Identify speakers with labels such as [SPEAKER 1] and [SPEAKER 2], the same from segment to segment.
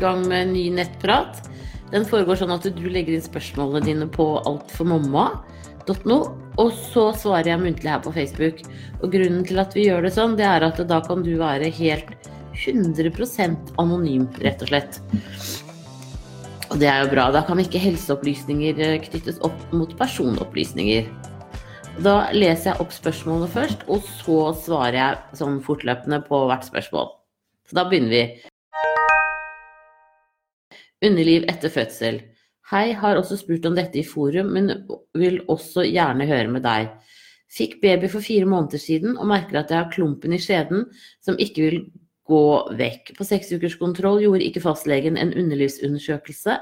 [SPEAKER 1] i gang med en ny nettprat. Den foregår sånn at du legger inn spørsmålene dine på altformamma.no, og så svarer jeg muntlig her på Facebook. Og grunnen til at vi gjør det sånn, det er at da kan du være helt 100% anonym, rett og slett. Og det er jo bra. Da kan ikke helseopplysninger eh, knyttes opp mot personopplysninger. Da leser jeg opp spørsmålene først, og så svarer jeg sånn fortløpende på hvert spørsmål. Så da begynner vi. Underliv etter fødsel. Hei, har også spurt om dette i forum, men vil også gjerne høre med deg. Fikk baby for fire måneder siden og merker at jeg har klumpen i skjeden som ikke vil gå vekk. På seksukerskontroll gjorde ikke fastlegen en underlivsundersøkelse,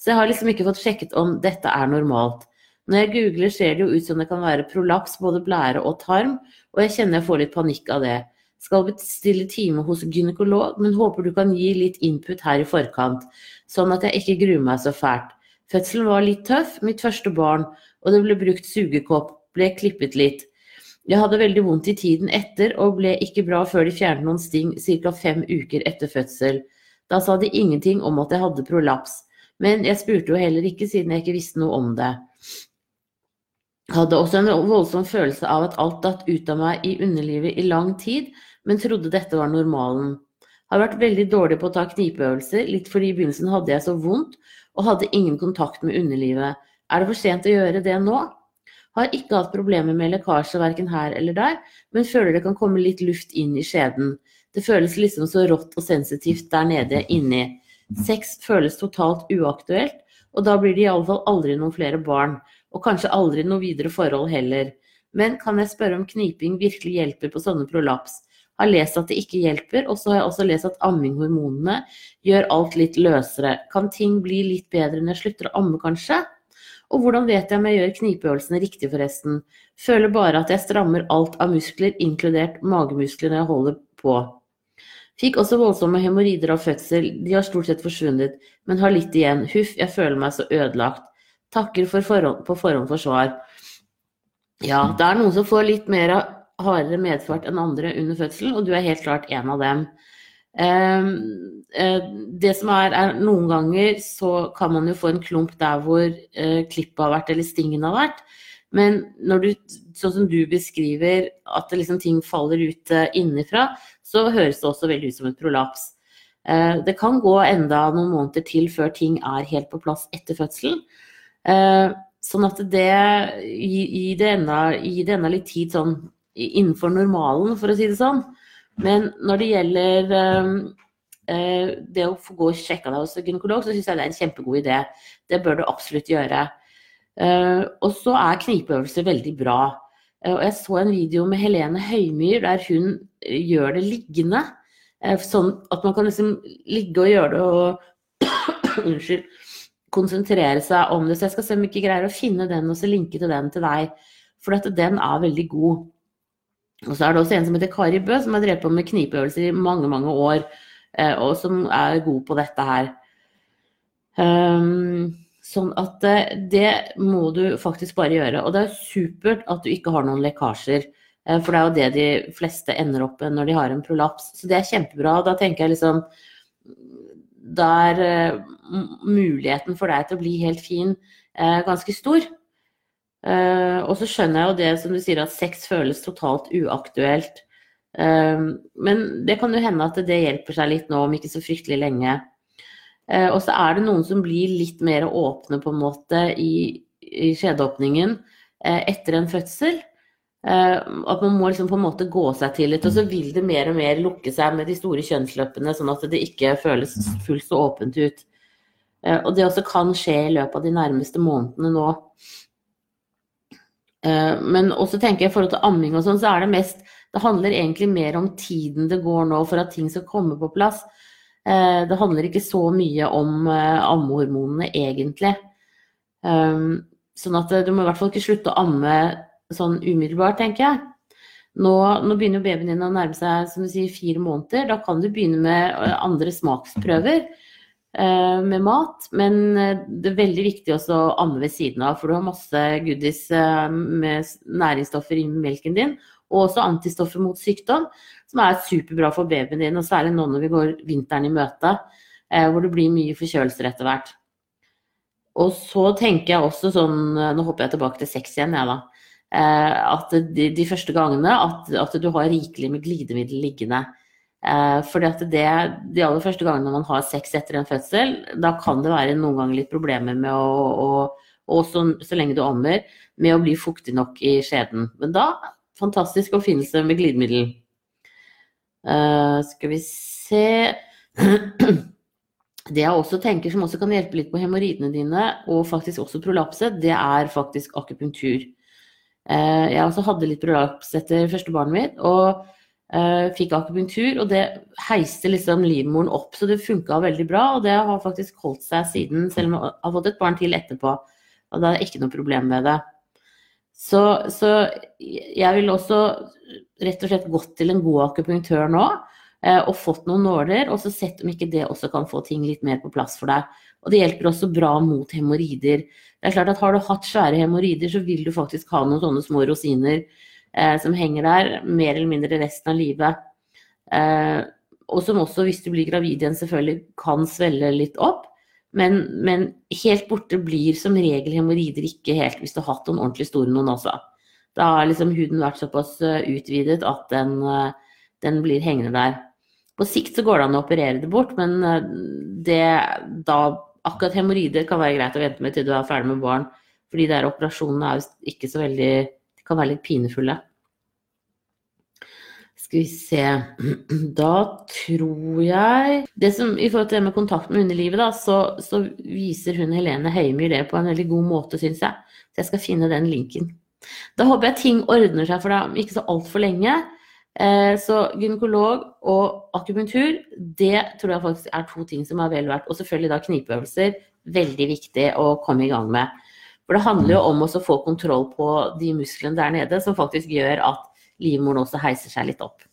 [SPEAKER 1] så jeg har liksom ikke fått sjekket om dette er normalt. Når jeg googler, ser det jo ut som det kan være prolaps, både blære og tarm, og jeg kjenner jeg får litt panikk av det. Skal bestille time hos gynekolog, men håper du kan gi litt input her i forkant, sånn at jeg ikke gruer meg så fælt. Fødselen var litt tøff, mitt første barn, og det ble brukt sugekopp, ble klippet litt. Jeg hadde veldig vondt i tiden etter og ble ikke bra før de fjernet noen sting ca. fem uker etter fødsel. Da sa de ingenting om at jeg hadde prolaps, men jeg spurte jo heller ikke siden jeg ikke visste noe om det. Hadde også en voldsom følelse av at alt datt ut av meg i underlivet i lang tid, men trodde dette var normalen. Har vært veldig dårlig på å ta knipeøvelser, litt fordi i begynnelsen hadde jeg så vondt og hadde ingen kontakt med underlivet. Er det for sent å gjøre det nå? Har ikke hatt problemer med lekkasje verken her eller der, men føler det kan komme litt luft inn i skjeden. Det føles liksom så rått og sensitivt der nede inni. Sex føles totalt uaktuelt, og da blir det iallfall aldri noen flere barn. Og kanskje aldri noe videre forhold heller. Men kan jeg spørre om kniping virkelig hjelper på sånne prolaps? Har lest at det ikke hjelper, og så har jeg også lest at amminghormonene gjør alt litt løsere. Kan ting bli litt bedre når jeg slutter å amme, kanskje? Og hvordan vet jeg om jeg gjør knipeøvelsene riktig, forresten? Føler bare at jeg strammer alt av muskler, inkludert magemuskler, når jeg holder på. Fikk også voldsomme hemoroider av fødsel, de har stort sett forsvunnet, men har litt igjen. Huff, jeg føler meg så ødelagt. Takker for forhånd, på forhånd for svar. Ja, det er noen som får litt mer hardere medfart enn andre under fødselen, og du er helt klart en av dem. Ehm, eh, det som er, er Noen ganger så kan man jo få en klump der hvor eh, klippet har vært, eller stingen har vært. Men når du, sånn som du beskriver, at liksom ting faller ut eh, innenfra, så høres det også veldig ut som et prolaps. Det kan gå enda noen måneder til før ting er helt på plass etter fødselen. Sånn at det gir det enda litt tid sånn innenfor normalen, for å si det sånn. Men når det gjelder ehm, eh, det å få gå og sjekke deg hos gynekolog, så syns jeg det er en kjempegod idé. Det bør du absolutt gjøre. Eh, og så er knipeøvelser veldig bra. Eh, og jeg så en video med Helene Høymyr der hun gjør det liggende. Sånn at man kan liksom ligge og gjøre det og Unnskyld. Konsentrere seg om det. Så jeg skal se om jeg ikke greier å finne den og så linke til den til deg. For at den er veldig god. Og så er det også en som heter Kari Bø, som har drevet på med knipeøvelser i mange, mange år, eh, og som er god på dette her. Um, sånn at eh, det må du faktisk bare gjøre. Og det er supert at du ikke har noen lekkasjer. Eh, for det er jo det de fleste ender opp med når de har en prolaps. Så det er kjempebra. Da tenker jeg liksom Da er muligheten for deg til å bli helt fin ganske stor. Uh, og så skjønner jeg jo det som du sier, at sex føles totalt uaktuelt. Uh, men det kan jo hende at det hjelper seg litt nå, om ikke så fryktelig lenge. Uh, og så er det noen som blir litt mer åpne på en måte i, i skjedeåpningen etter en fødsel. at man må liksom på en måte gå seg til litt, og så vil det mer og mer lukke seg med de store kjønnsløpene, sånn at det ikke føles fullt så åpent ut. og det også kan skje i løpet av de nærmeste månedene nå. Eh, men også tenker jeg i forhold til amming og sånn, så er det mest Det handler egentlig mer om tiden det går nå for at ting skal komme på plass. Eh, det handler ikke så mye om eh, ammehormonene, egentlig. Sånn at du må i hvert fall ikke slutte å amme sånn umiddelbart, tenker jeg. Nå, nå begynner babyen din å nærme seg som du sier, fire måneder. Da kan du begynne med andre smaksprøver. Eh, med mat. Men eh, det er veldig viktig også å amme ved siden av, for du har masse goodies eh, med næringsstoffer i melken din. Og også antistoffer mot sykdom, som er superbra for babyen din, og særlig nå når vi går vinteren i møte. hvor det blir mye forkjølelser etter hvert. Og så tenker jeg også sånn, nå hopper jeg tilbake til sex igjen, jeg da. At de, de, første gangene at, at, du har rikelig med glidemiddel liggende. Eh, fordi at det, de aller første gangene man har sex etter en fødsel, da kan det være noen ganger litt problemer med å, å så, så, lenge du ammer, med å bli fuktig nok i skjeden. Men da fantastisk oppfinnelse med glidemiddel. Uh, skal vi se Det jeg også tenker som også kan hjelpe litt på hemoroidene dine, og faktisk også prolapse, det er faktisk akupunktur. Uh, jeg også hadde litt prolaps etter første barnet mitt, og fikk akupunktur. Og det heiste liksom livmoren opp, så det funka veldig bra. Og det har faktisk holdt seg siden, selv om jeg har fått et barn til etterpå. Og da er det ikke noe problem med det. Så, så, jeg vil også rett og slett gått til en god akupunktør nå eh, og fått noen nåler, og så sett om ikke det også kan få ting litt mer på plass for deg. Og det hjelper også bra mot hemoroider. Det er klart at Har du hatt svære hemoroider, så vil du faktisk ha noen sånne små rosiner eh, som henger der mer eller mindre resten av livet. Eh, og som også, hvis du blir gravid igjen, selvfølgelig kan svelle litt opp. Men, men, helt borte blir som regel hemoroider ikke helt hvis du har hatt noen ordentlig store noen også. Da har liksom huden vært såpass eh, utvidet at den, eh, den, blir hengende der. På sikt så går det an å operere det bort, men eh, det, da, akkurat hemoroider kan være greit å vente med til du er ferdig med barn. Fordi der operasjonene er jo ikke så veldig kan være litt pinefulle. Skal vi se Da tror jeg det som, I forhold til det med kontakt med underlivet, da, så, så viser hun Helene Heimyr det på en veldig god måte, syns jeg. Så jeg skal finne den linken. Da håper jeg ting ordner seg for deg ikke så altfor lenge. Eh, så gynekolog og akupunktur, det tror jeg faktisk er to ting som er vel verdt. Og selvfølgelig da knipeøvelser. Veldig viktig å komme i gang med. For det handler jo om å få kontroll på de musklene der nede som faktisk gjør at livmoren også heiser seg litt opp.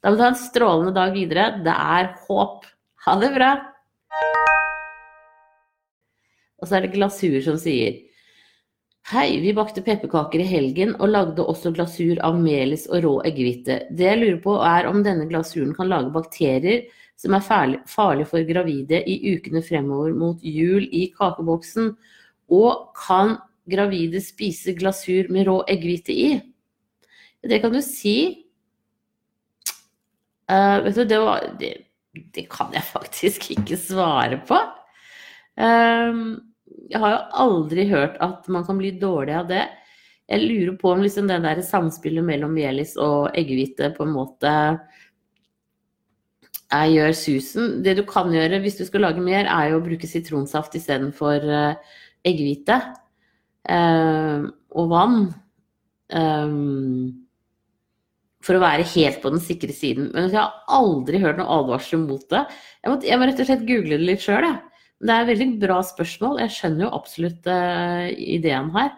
[SPEAKER 1] Da må du ha en strålende dag videre. Det er håp. Ha det bra! Og så er det glasur som sier Hei, vi bakte pepperkaker i helgen og lagde også glasur av melis og rå eggehvite. Det jeg lurer på er om denne glasuren kan lage bakterier som er farlige for gravide i ukene fremover mot jul i kakeboksen. Og kan gravide spise glasur med rå eggehvite i? Det kan du si. Uh, vet du, det, var, det, det, kan jeg faktisk ikke svare på. Uh, jeg har jo aldri hørt at man kan bli dårlig av det. Jeg lurer på om liksom det der samspillet mellom melis og eggehvite på en måte jeg gjør susen. Det du kan gjøre hvis du skal lage mer, er jo å bruke sitronsaft istedenfor uh, eggehvite. eh, og vann. Eh, for å være helt på den sikre siden. Men jeg har aldri hørt noen advarsel mot det. Jeg må, jeg må, rett og slett google det litt sjøl. Det er et veldig bra spørsmål. Jeg skjønner jo absolutt eh, ideen her.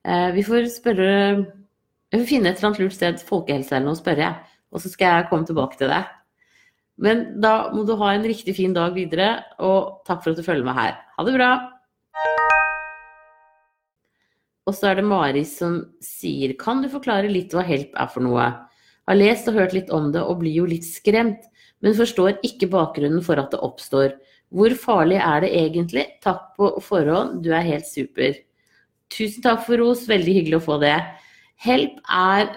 [SPEAKER 1] Uh, vi får spørre Jeg får finne et eller annet lurt sted, folkehelse eller noe, spørre. Og så skal jeg komme tilbake til det. Men da må du ha en riktig fin dag videre, og takk for at du følger med her. Ha det bra! Og så er det Mari som sier Kan du forklare litt hva HELP er for noe? Har lest og hørt litt om det og blir jo litt skremt, men forstår ikke bakgrunnen for at det oppstår. Hvor farlig er det egentlig? Takk på forhånd, du er helt super. Tusen takk for ros, veldig hyggelig å få det. HELP er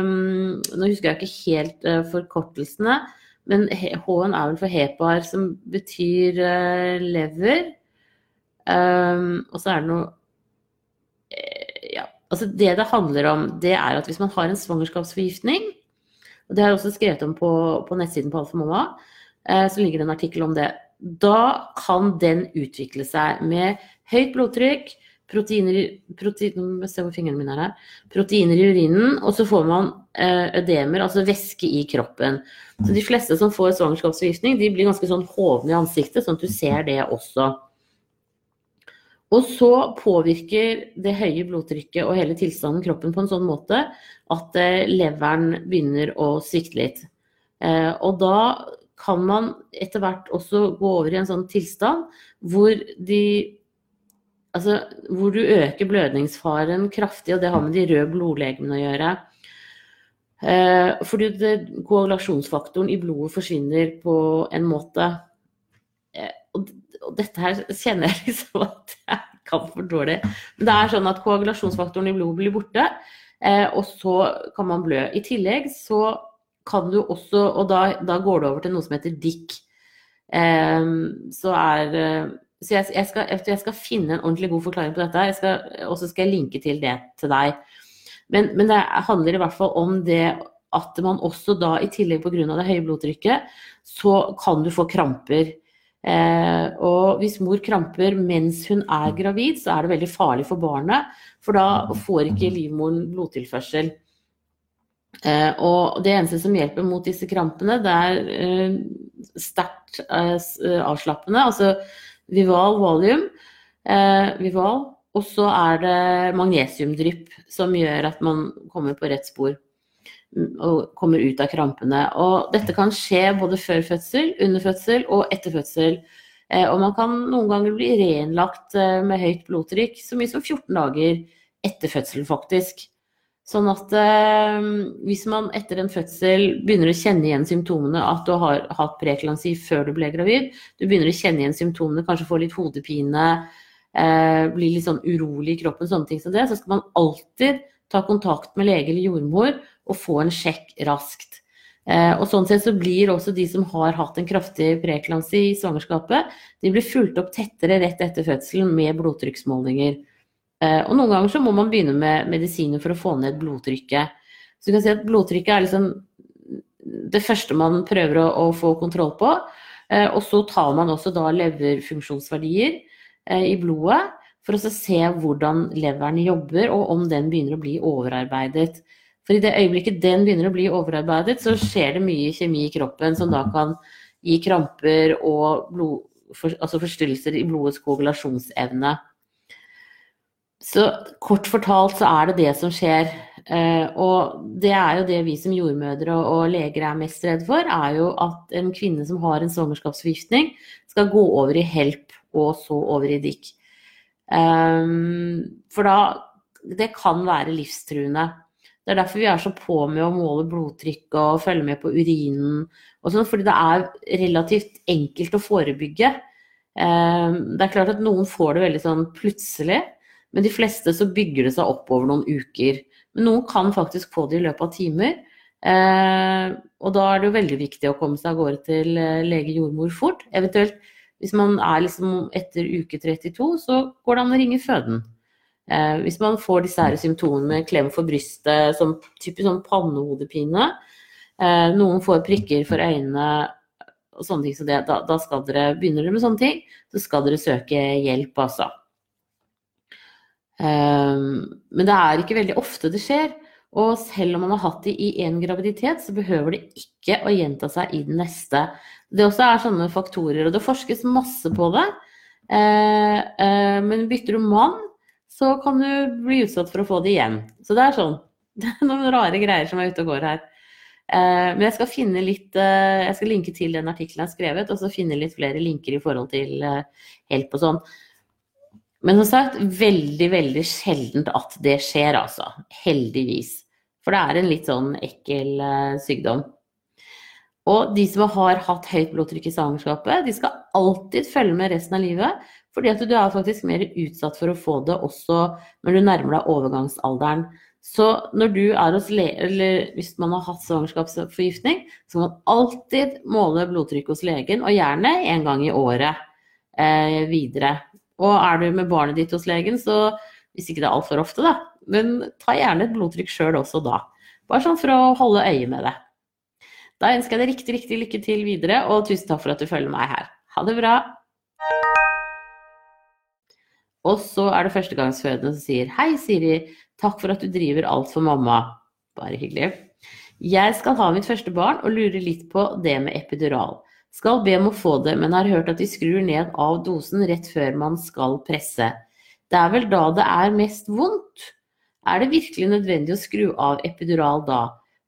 [SPEAKER 1] um, Nå husker jeg ikke helt uh, forkortelsene, men H-en er vel for HEPAR, som betyr uh, lever. Um, og så er det noe Altså det det handler om, det er at hvis man har en svangerskapsforgiftning, og det har jeg også skrevet om på, på nettsiden på Alfa Mamma, eh, så ligger det en artikkel om det. Da kan den utvikle seg med høyt blodtrykk, proteiner, protein, proteiner i urinen, og så får man eh, ødemer, altså væske i kroppen. Så de fleste som får svangerskapsforgiftning, de blir ganske sånn hovne i ansiktet, sånn at du ser det også. Og så påvirker det høye blodtrykket og hele tilstanden kroppen på en sånn måte at eh, leveren begynner å svikte litt. Eh, og da kan man etter hvert også gå over i en sånn tilstand hvor de Altså hvor du øker blødningsfaren kraftig, og det har med de røde blodlegemene å gjøre. Eh, fordi koagulasjonsfaktoren i blodet forsvinner på en måte dette her kjenner jeg liksom at jeg kan for dårlig. Men det er sånn at koagulasjonsfaktoren i blodet blir borte, eh, og så kan man blø. I tillegg så kan du også, og da, da går det over til noe som heter DIC. Eh, så er så jeg, jeg, skal, jeg, skal, finne en ordentlig god forklaring på dette, og så skal jeg linke til det til deg. Men, men, det handler i hvert fall om det at man også da, i tillegg pga. det høye blodtrykket, så kan du få kramper. Eh, og hvis mor kramper mens hun er gravid, så er det veldig farlig for barnet. For da får ikke livmoren blodtilførsel. Eh, og det eneste som hjelper mot disse krampene, det er eh, sterkt eh, avslappende. Altså Vival valium. Eh, Vival. Og så er det magnesiumdrypp som gjør at man kommer på rett spor og kommer ut av krampene. Og dette kan skje både før fødsel, under fødsel og etter fødsel. Eh, og man kan noen ganger bli reinnlagt eh, med høyt blodtrykk så mye som 14 dager etter fødsel, faktisk. Sånn at eh, hvis man etter en fødsel begynner å kjenne igjen symptomene, at du har hatt preeklamsi før du ble gravid, du begynner å kjenne igjen symptomene, kanskje få litt hodepine, eh, bli litt sånn urolig i kroppen, sånne ting som det, så skal man alltid ta kontakt med lege eller jordmor og få en sjekk raskt. Eh, og sånn sett så blir også de som har hatt en kraftig preeklamsi i svangerskapet, de blir fulgt opp tettere rett etter fødselen med blodtrykksmålinger. Eh, og noen ganger så må man begynne med medisiner for å få ned blodtrykket. Så du kan si at blodtrykket er liksom det første man prøver å, å få kontroll på. Eh, og så tar man også da leverfunksjonsverdier i blodet for å se hvordan leveren jobber, og om den begynner å bli overarbeidet. For i det øyeblikket den begynner å bli overarbeidet, så skjer det mye kjemi i kroppen som da kan gi kramper og blod, for, altså forstyrrelser i blodets koagulasjonsevne. Så kort fortalt så er det det som skjer. Eh, og det er jo det vi som jordmødre og leger er mest redd for, er jo at en kvinne som har en svangerskapsforgiftning, skal gå over i HELP og så over i DIKK. Um, for da Det kan være livstruende. Det er derfor vi er så på med å måle blodtrykk og følge med på urinen. og sånn, Fordi det er relativt enkelt å forebygge. Ehm, det er klart at noen får det veldig sånn plutselig, men de fleste så bygger det seg opp over noen uker. Men noen kan faktisk få det i løpet av timer. Ehm, og da er det jo veldig viktig å komme seg av gårde til eh, lege jordmor fort. Eventuelt hvis man er liksom etter uke 32, så går det an å ringe føden. Eh, hvis man får disse her symptomene klem for brystet, som typisk sånn pannehodepine, eh, noen får prikker for øynene og sånne ting så det, da, da, skal dere, begynner dere med sånne ting, så skal dere søke hjelp, altså. Eh, men det er ikke veldig ofte det skjer. Og selv om man har hatt det i én graviditet, så behøver det ikke å gjenta seg i den neste. Det også er sånne faktorer, og det forskes masse på det. Eh, eh, men bytter du mann, så kan du bli utsatt for å få det igjen. Så det er sånn. Det er noen rare greier som er ute og går her. Eh, men jeg skal finne litt eh, Jeg skal linke til den artikkelen jeg har skrevet, og så finne litt flere linker i forhold til eh, help og sånn. Men som sagt, veldig, veldig sjeldent at det skjer, altså. Heldigvis. For det er en litt sånn ekkel sykdom. Og de som har hatt høyt blodtrykk i svangerskapet, de skal alltid følge med resten av livet. Fordi at du er faktisk mer utsatt for å få det også når du nærmer deg overgangsalderen. Så når du er hos le eller hvis man har hatt svangerskapsforgiftning, så må man alltid måle blodtrykk hos legen, og gjerne en gang i året eh, videre. Og er du med barnet ditt hos legen, så hvis ikke det er altfor ofte, da, men ta gjerne et blodtrykk sjøl også da. Bare sånn for å holde øye med det. Da ønsker jeg deg riktig, riktig lykke til videre, og tusen takk for at du følger meg her. Ha det bra! Og så er det førstegangsfødende som sier Hei, Siri. Takk for at du driver alt for mamma. Bare hyggelig. Jeg skal ha mitt første barn og lurer litt på det med epidural. Skal be om å få det, men har hørt at de skrur ned av dosen rett før man skal presse. Det er vel da det er mest vondt? Er det virkelig nødvendig å skru av epidural da?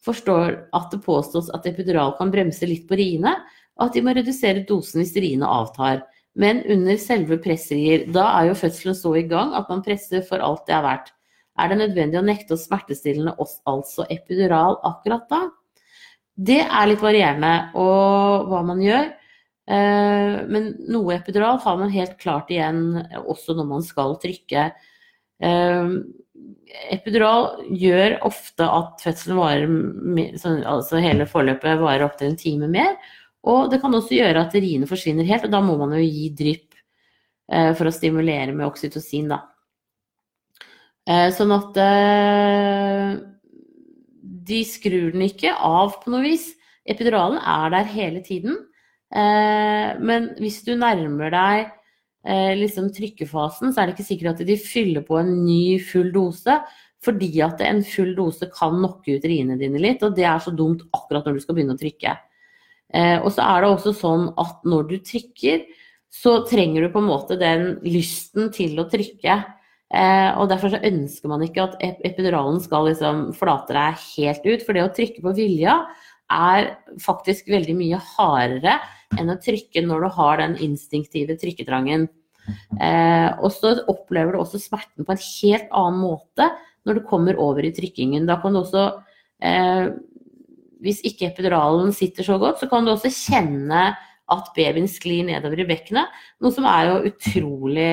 [SPEAKER 1] Forstår at det påstås at epidural kan bremse litt på riene, og at de må redusere dosen hvis riene avtar. Men under selve presserier. da er jo fødselen så i gang at man presser for alt det er verdt. Er det nødvendig å nekte oss smertestillende, altså epidural, akkurat da? Det er litt varierende og hva man gjør. Eh, men noe epidural har man helt klart igjen også når man skal trykke. Eh, epidural gjør ofte at fødselen varer sånn, altså hele forløpet varer opptil en time mer. Og det kan også gjøre at riene forsvinner helt, og da må man jo gi drypp eh, for å stimulere med oksytocin, da. Sånn at de skrur den ikke av på noe vis. Epiduralen er der hele tiden. Men hvis du nærmer deg Eh, liksom trykkefasen, så er det ikke sikkert at de fyller på en ny full dose. Fordi at en full dose kan knocke ut riene dine litt, og det er så dumt akkurat når du skal begynne å trykke. Eh, og så er det også sånn at når du trykker, så trenger du på en måte den lysten til å trykke. Eh, og derfor så ønsker man ikke at epiduralen skal liksom flate deg helt ut. For det å trykke på vilja er faktisk veldig mye hardere enn å trykke når du har den instinktive trykketrangen. Eh, og så opplever du også smerten på en helt annen måte når du kommer over i trykkingen. Da kan du også, eh, hvis ikke epiduralen sitter så godt, så kan du også kjenne at babyen sklir nedover i bekkenet. Noe som er jo utrolig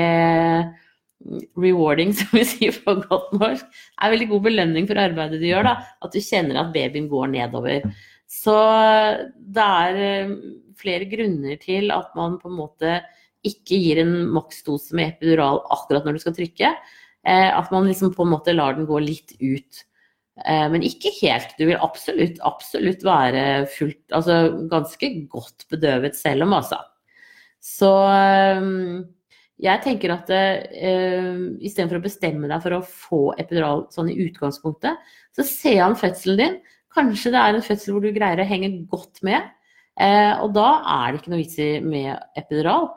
[SPEAKER 1] rewarding, som vi sier på godt norsk. Det er veldig god belønning for arbeidet du gjør. da, At du kjenner at babyen går nedover. Så det er eh, flere grunner til at man på en måte ikke gir en maksdose med epidural akkurat når du skal trykke. Eh, at man liksom på en måte lar den gå litt ut. Eh, men ikke helt. Du vil absolutt, absolutt være fullt Altså ganske godt bedøvet selv om, altså. Så jeg tenker at uh, istedenfor å bestemme deg for å få epidural sånn i utgangspunktet, så se an fødselen din Kanskje det er en fødsel hvor du greier å henge godt med. Uh, og da er det ikke noe vits i med epidural.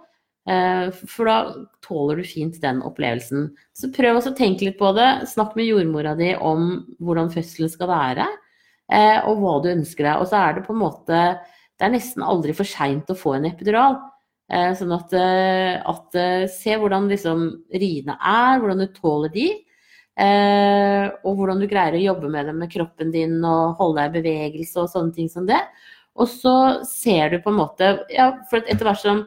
[SPEAKER 1] Eh, for da tåler du fint den opplevelsen. Så prøv å tenke litt på det. Snakk med jordmora di om hvordan fødselen skal være, eh, og hva du ønsker deg. Og så er det på en måte Det er nesten aldri for seint å få en epidural. Eh, sånn at, at se hvordan liksom riene er, hvordan du tåler de. Og hvordan du greier å jobbe med det med kroppen din og holde deg i bevegelse og sånne ting som det. Og så ser du på en måte ja, for etter hvert som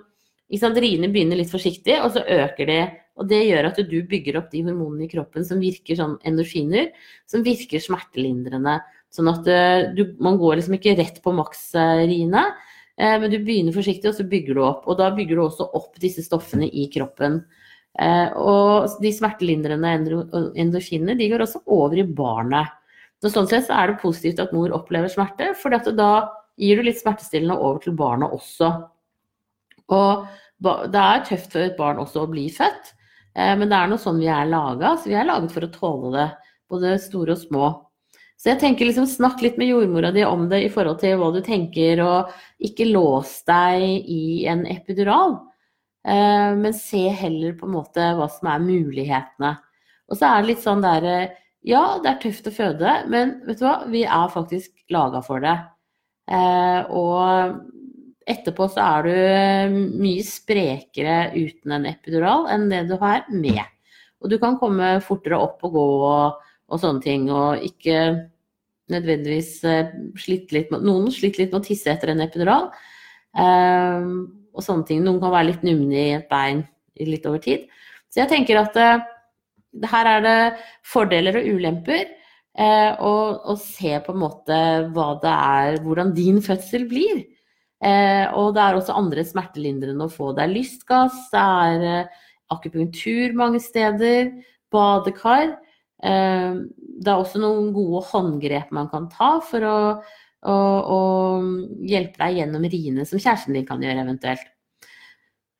[SPEAKER 1] riene begynner litt forsiktig, og så øker de. Og det gjør at du bygger opp de hormonene i kroppen som virker sånn endorfiner, som virker smertelindrende. Sånn at eh, du, man går liksom ikke rett på maksriene, eh, men du begynner forsiktig, og så bygger du opp. Og da bygger du også opp disse stoffene i kroppen. Eh, og de smertelindrende endorfinene de går også over i barnet. Så sånn sett så er det positivt at mor opplever smerte, for da gir du litt smertestillende over til barnet også. Og det er tøft for et barn også å bli født, eh, men det er noe sånn vi er laga. Så vi er laget for å tåle det, både store og små. Så jeg tenker liksom snakk litt med jordmora di om det i forhold til hva du tenker, og ikke lås deg i en epidural. Eh, men se heller på en måte hva som er mulighetene. Og så er det litt sånn der Ja, det er tøft å føde, men vet du hva, vi er faktisk laga for det. Eh, og etterpå så er du mye sprekere uten en epidural enn det du har med. Og du kan komme fortere opp og gå og, og sånne ting, og ikke nødvendigvis eh, slitt litt med Noen sliter litt med å tisse etter en epidural og sånne ting. Noen kan være litt numne i et bein litt over tid. Så jeg tenker at uh, her er det fordeler og ulemper. Uh, og, og, se på en måte hva det er, hvordan din fødsel blir. Uh, og det er også andre smertelindrende å få. Det er lystgass, det er akupunktur mange steder, badekar. det er også noen gode håndgrep man kan ta for å å, å hjelpe deg gjennom riene, som kjæresten din kan gjøre eventuelt.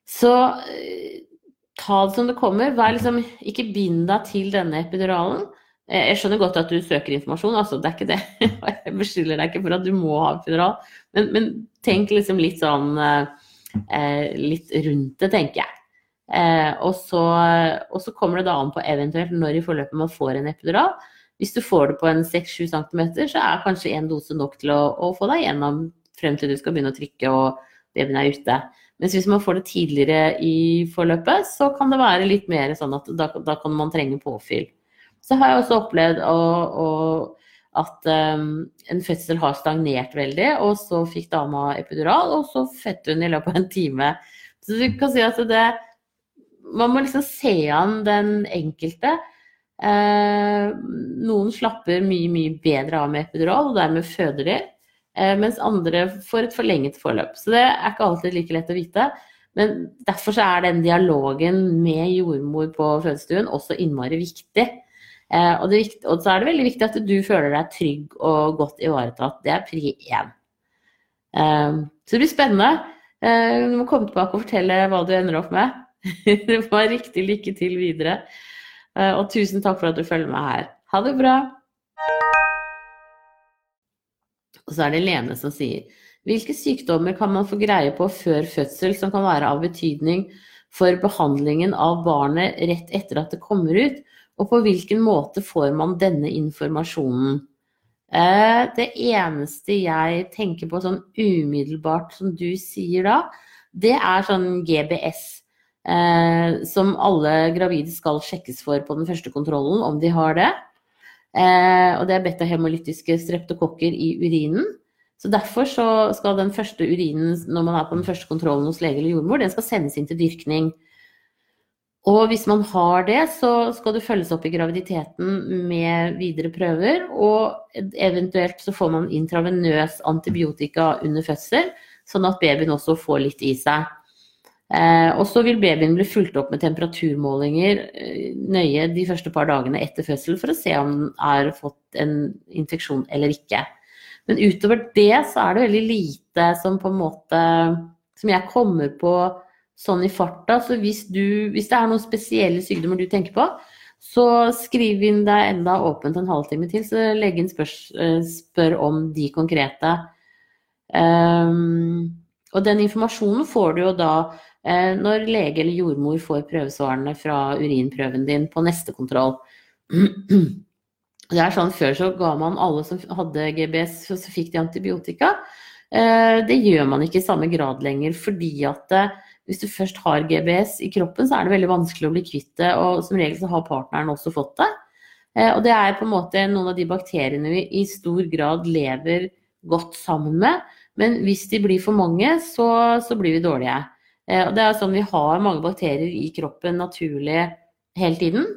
[SPEAKER 1] Så eh, ta det som det kommer. Liksom, ikke bind deg til denne epiduralen. Eh, jeg skjønner godt at du søker informasjon, altså, det er ikke det. Jeg beskylder deg ikke for at du må ha epidural, men, men tenk liksom litt sånn eh, litt rundt det, tenker jeg. Eh, og, så, og, så, kommer det da an på eventuelt når i forløpet man får en epidural. Hvis du får det på en 6-7 cm, så er kanskje én dose nok til å, å, få deg gjennom frem til du skal begynne å trykke og babyen er ute. Mens hvis man får det tidligere i forløpet, så kan det være litt mer sånn at da, da kan man trenge påfyll. Så har jeg også opplevd å, å, at um, en fødsel har stagnert veldig, og så fikk dama epidural, og så fødte hun i løpet av en time. Så du kan si at det Man må liksom se an den enkelte. Eh, noen slapper mye, mye bedre av med epidural, og dermed føder de. Eh, mens andre får et forlenget forløp. Så det er ikke alltid like lett å vite. Men derfor så er den dialogen med jordmor på fødestuen også innmari viktig. Eh, og, det, og, så er det veldig viktig at du føler deg trygg og godt ivaretatt. Det er pri én. Eh, så det blir spennende. Eh, du må komme tilbake og fortelle hva du ender opp med. det var riktig lykke til videre. Og tusen takk for at du følger med her. Ha det bra. Og så er det Lene som sier hvilke sykdommer kan man få greie på før fødsel som kan være av betydning for behandlingen av barnet rett etter at det kommer ut? Og på hvilken måte får man denne informasjonen? Eh, det eneste jeg tenker på sånn umiddelbart som du sier da, det er sånn GBS. Eh, som alle gravide skal sjekkes for på den første kontrollen, om de har det. Eh, og det er betahemolytiske streptokokker i urinen. Så Derfor så skal den første urinen når man er på den første kontrollen hos lege eller jordmor, den skal sendes inn til dyrkning. Og hvis man har det, så skal det følges opp i graviditeten med videre prøver. Og eventuelt så får man intravenøs antibiotika under fødsel, sånn at babyen også får litt i seg. Eh, og så vil babyen bli fulgt opp med temperaturmålinger eh, nøye de første par dagene etter fødsel for å se om den har fått en infeksjon eller ikke. Men utover det så er det veldig lite som på en måte Som jeg kommer på sånn i farta. Så hvis, du, hvis det er noen spesielle sykdommer du tenker på, så skriv inn deg enda åpent en halvtime til, så legg inn spør, eh, spør om de konkrete. Um, og den informasjonen får du jo da eh, når lege eller jordmor får prøvesvarene fra urinprøven din på neste kontroll. Det er sånn Før så ga man alle som hadde GBS, så fikk de antibiotika. Eh, det gjør man ikke i samme grad lenger, fordi at eh, hvis du først har GBS i kroppen, så er det veldig vanskelig å bli kvitt det. Og som regel så har partneren også fått det. Eh, og det er på en måte noen av de bakteriene vi i stor grad lever godt sammen med. Men hvis de blir for mange, så, så blir vi dårlige. Eh, og det er sånn vi har mange bakterier i kroppen naturlig hele tiden.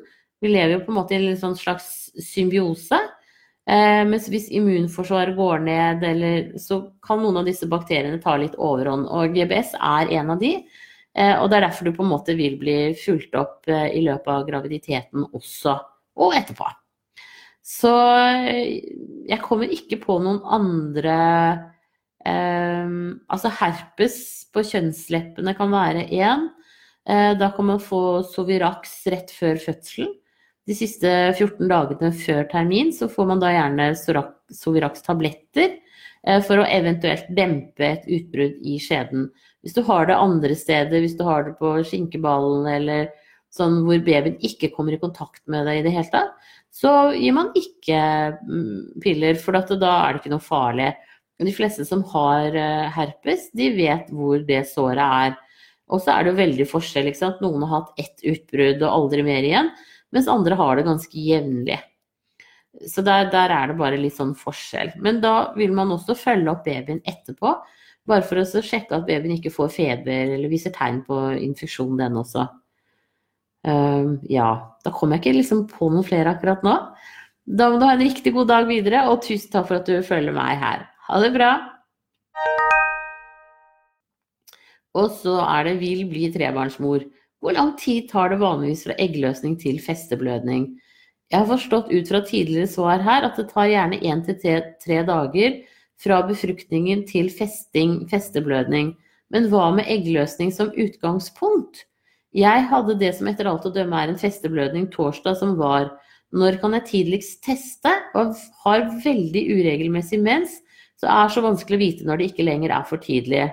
[SPEAKER 1] Vi lever jo på en måte i en sånn slags symbiose. Eh, mens hvis immunforsvaret går ned, eller, så kan noen av disse bakteriene ta litt overhånd. Og GBS er en av de. Eh, og det er derfor du på en måte vil bli fulgt opp eh, i løpet av graviditeten også, og etterpå. Så eh, jeg kommer ikke på noen andre eh, Altså herpes på kjønnsleppene kan være én. Da kan man få Sovirax rett før fødselen de siste 14 dagene før termin, så får man da gjerne Sovirax-tabletter for å eventuelt dempe et utbrudd i skjeden. Hvis du har det andre steder, hvis du har det på skinkeballen eller sånn hvor babyen ikke kommer i kontakt med deg i det hele tatt, så gir man ikke mm, piller, for da er det ikke noe farlig. De fleste som har eh, herpes, de vet hvor det såret er. Og så er det jo veldig forskjell. ikke sant? Noen har hatt ett utbrudd og aldri mer igjen mens andre har det ganske jevnlig. Så der, der, er det bare litt sånn forskjell. Men da vil man også følge opp babyen etterpå, bare for å sjekke at babyen ikke får feber eller viser tegn på infeksjon, den også. Uh, ja, da kommer jeg ikke liksom på noen flere akkurat nå. Da må du ha en riktig god dag videre, og tusen takk for at du følger meg her. Ha det bra! Og så er det 'Vil bli trebarnsmor'. Hvor lang tid tar det vanligvis fra eggløsning til festeblødning? Jeg har forstått ut fra tidligere svar her at det tar gjerne én til tre dager fra befruktningen til festing, festeblødning. Men hva med eggløsning som utgangspunkt? Jeg hadde det som etter alt å dømme er en festeblødning torsdag som var. Når kan jeg tidligst teste? Og har veldig uregelmessig mens, så er det så vanskelig å vite når det ikke lenger er for tidlig.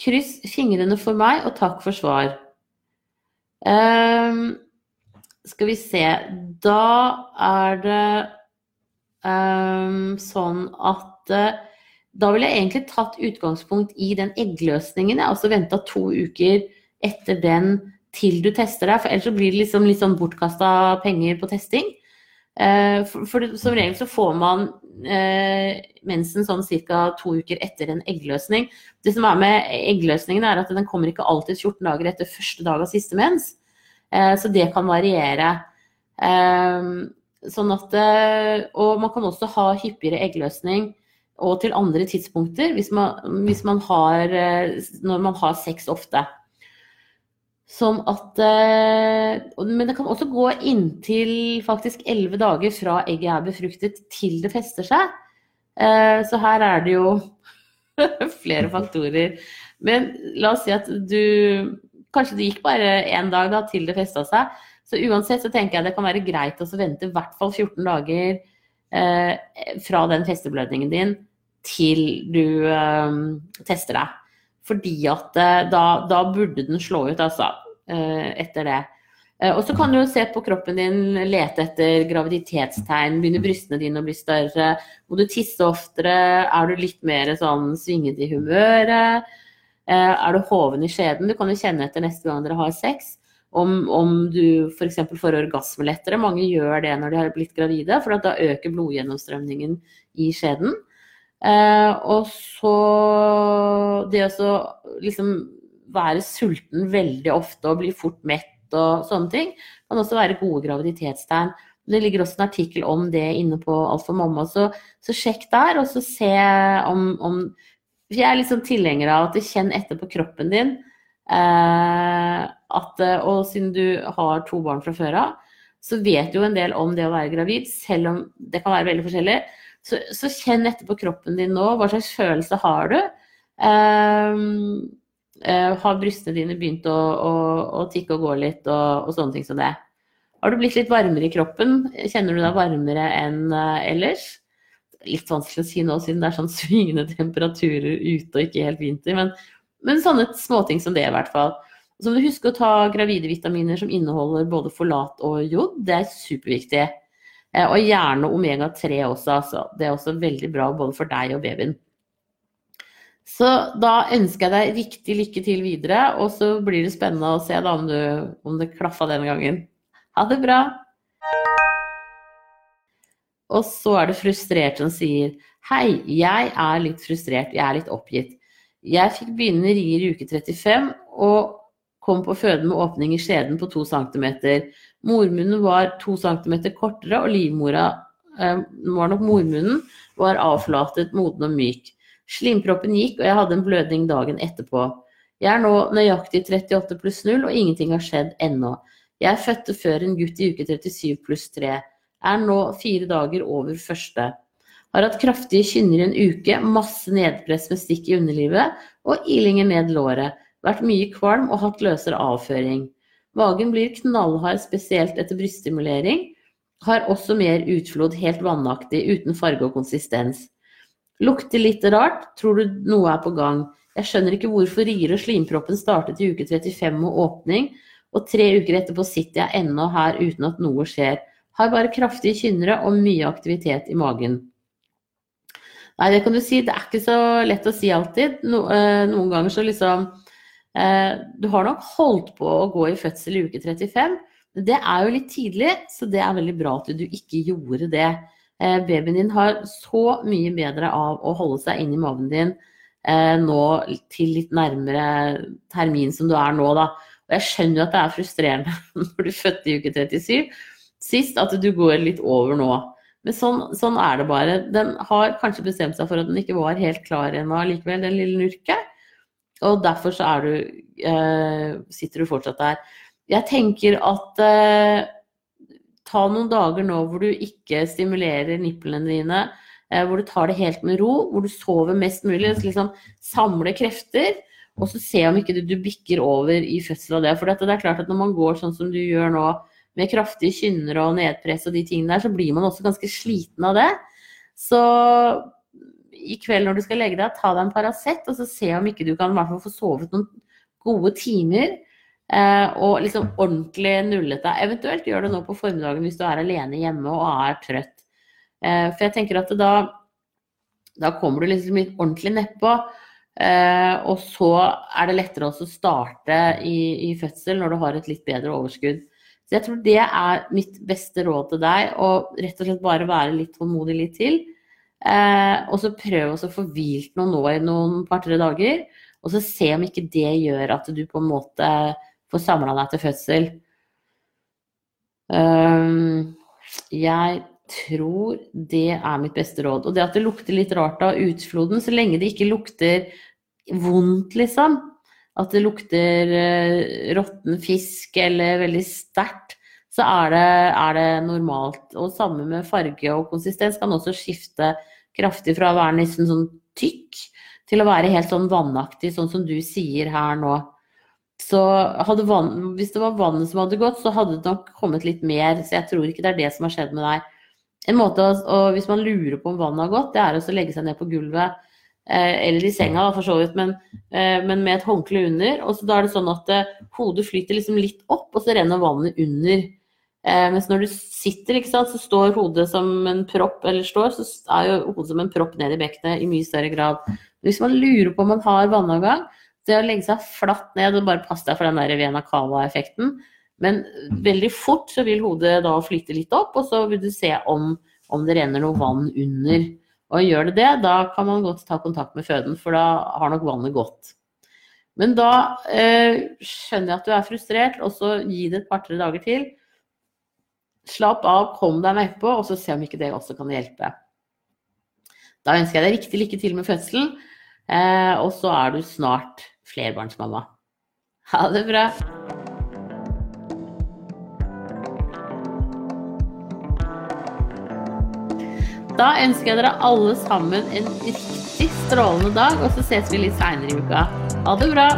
[SPEAKER 1] Kryss fingrene for meg, og takk for svar. Um, skal vi se Da er det um, sånn at uh, da ville jeg egentlig tatt utgangspunkt i den eggløsningen. Jeg altså venta to uker etter den til du tester deg, for ellers så blir det liksom litt sånn bortkasta penger på testing. Eh, for, som regel så får man eh, mensen sånn ca. to uker etter en eggløsning. Det som er med eggløsningen, er at den kommer ikke alltid 14 dager etter første dag av siste mens. Eh, så det kan variere. Eh, sånn at, eh, og man kan også ha hyppigere eggløsning og til andre tidspunkter hvis man, hvis man har, eh, når man har sex ofte. Sånn at eh, Men det kan også gå inntil faktisk elleve dager fra egget er befruktet til det fester seg. Eh, så her er det jo flere faktorer. Men la oss si at du Kanskje det gikk bare én dag da, til det festa seg. Så uansett så tenker jeg det kan være greit å vente i hvert fall 14 dager fra den festeblødningen din til du eh, tester deg. Fordi at eh, da, da, burde den slå ut, altså. Eh, etter det. Eh, og så kan du jo se på kroppen din, lete etter graviditetstegn. Begynner brystene dine å bli større? Må du tisse oftere? Er du litt mer sånn svinget i humøret? Er du hoven i skjeden? Du kan jo kjenne etter neste gang dere har sex. Om, om du f.eks. får orgasme lettere. Mange gjør det når de har blitt gravide, for da øker blodgjennomstrømningen i skjeden. Eh, og så det å liksom være sulten veldig ofte og bli fort mett og sånne ting, kan også være gode graviditetstegn. Det ligger også en artikkel om det inne på Alt for mamma, så, så sjekk der, og så se om, om Jeg er liksom tilhenger av at du kjenner etter på kroppen din. Eh, at, og siden du har to barn fra før av, så vet du jo en del om det å være gravid, selv om det kan være veldig forskjellig. Så, så, kjenn etter på kroppen din nå. Hva slags følelse har du? Um, uh, har brystene dine begynt å, å, å, tikke og gå litt og, og, sånne ting som det? Har du blitt litt varmere i kroppen? Kjenner du deg varmere enn uh, ellers? Litt vanskelig å si nå siden det er sånn svingende temperaturer ute og ikke helt vinter. Men, men sånne småting som det, i hvert fall. Så må du huske å ta gravide vitaminer som inneholder både folat og jod. Det er superviktig. Eh, og gjerne omega-3 også, altså. Det er også veldig bra både for deg og babyen. Så da ønsker jeg deg riktig lykke til videre, og så blir det spennende å se da om, du, om det klaffa denne gangen. Ha det bra! Og så er det frustrert som sier Hei, jeg er litt frustrert, jeg er litt oppgitt. Jeg fikk begynne rier i uke 35 og kom på føden med åpning i skjeden på 2 cm. Mormunnen var 2 cm kortere, og livmora eh, var nok mormunnen, var avflatet, moden og myk. Slimproppen gikk, og jeg hadde en blødning dagen etterpå. Jeg er nå nøyaktig 38 pluss 0, og ingenting har skjedd ennå. Jeg fødte før en gutt i uke 37 pluss 3. Er nå fire dager over første. Har hatt kraftige kynner i en uke, masse nedpress med stikk i underlivet og ilinger ned låret. Vært mye kvalm og hatt løsere avføring. Magen blir knallhard, spesielt etter bryststimulering. Har også mer utflod, helt vannaktig, uten farge og konsistens. Lukter litt rart, tror du noe er på gang. Jeg skjønner ikke hvorfor rier og slimproppen startet i uke 35 med åpning, og tre uker etterpå sitter jeg ennå her uten at noe skjer. Har bare kraftige kynnere og mye aktivitet i magen. Nei, det kan du si, det er ikke så lett å si alltid. Eh, noen ganger så liksom Eh, du har nok holdt på å gå i fødsel i uke 35. men Det er jo litt tidlig, så det er veldig bra at du ikke gjorde det. Eh, babyen din har så mye bedre av å holde seg inni magen din nå til litt nærmere termin som du er nå, da. Og jeg skjønner at det er frustrerende når du fødte i uke 37 sist, at du går litt over nå. Men sånn, sånn, er det bare. Den har kanskje bestemt seg for at den ikke var helt klar ennå likevel, den lille nurket. Og derfor så er du, eh, sitter du fortsatt der. Jeg tenker at eh, ta noen dager nå hvor du ikke stimulerer nipplene dine, eh, hvor du tar det helt med ro, hvor du sover mest mulig. Liksom samle krefter, og så se om ikke du, du bikker over i fødsel av det. For det er klart at når man går sånn som du gjør nå, med kraftige kynner og nedpress og de tingene der, så blir man også ganske sliten av det. Så i kveld når du skal legge deg, ta deg en Paracet, og så se om ikke du kan i hvert fall få sovet noen gode timer. Eh, og liksom ordentlig nullet deg. Eventuelt gjør det nå på formiddagen hvis du er alene hjemme og er trøtt. Eh, for jeg tenker at da, da kommer du liksom litt ordentlig nedpå. Eh, og så er det lettere også å starte i, i, fødsel når du har et litt bedre overskudd. Så jeg tror det er mitt beste råd til deg, å rett og slett bare være litt tålmodig litt til. Eh, og så prøv å få hvilt noen nå i noen par-tre dager, og så se om ikke det gjør at du på en måte får samla deg til fødsel. Um, jeg tror det er mitt beste råd. Og det at det lukter litt rart av utfloden, så lenge det ikke lukter vondt, liksom. At det lukter uh, råtten fisk eller veldig sterkt, så er det, er det, normalt. Og samme med farge og konsistens kan også skifte kraftig fra å være nesten sånn tykk til å være helt sånn vannaktig, sånn som du sier her nå. Så vann, hvis det var vannet som hadde gått, så hadde det nok kommet litt mer. Så jeg tror ikke det er det som har skjedd med deg. En måte å, Hvis man lurer på om vannet har gått, det er å legge seg ned på gulvet. Eh, eller i senga, for så vidt, men, eh, men, med et håndkle under. Og så da er det sånn at eh, hodet flyter liksom litt opp, og så renner vannet under. Eh, mens når du sitter, sant, så står hodet som en propp, eller står, så er jo hodet som en propp ned i bekkenet i mye større grad. Hvis man lurer på om man har vannavgang, det å legge seg flatt ned og bare passe deg for den der Vena Cava-effekten. Men veldig fort så vil hodet da flyte litt opp, og så vil du se om, om det renner noe vann under. Og gjør det det, da kan man godt ta kontakt med føden, for da har nok vannet gått. Men da eh, skjønner jeg at du er frustrert, og så gi det et par-tre dager til. Slapp av, kom deg med på, og så se om ikke det også kan hjelpe. Da ønsker jeg deg riktig lykke til med fødselen, eh, og så er du snart flerbarnsmamma. Ha det bra! Da ønsker jeg dere alle sammen en riktig strålende dag, og så ses vi litt seinere i uka. Ha det bra!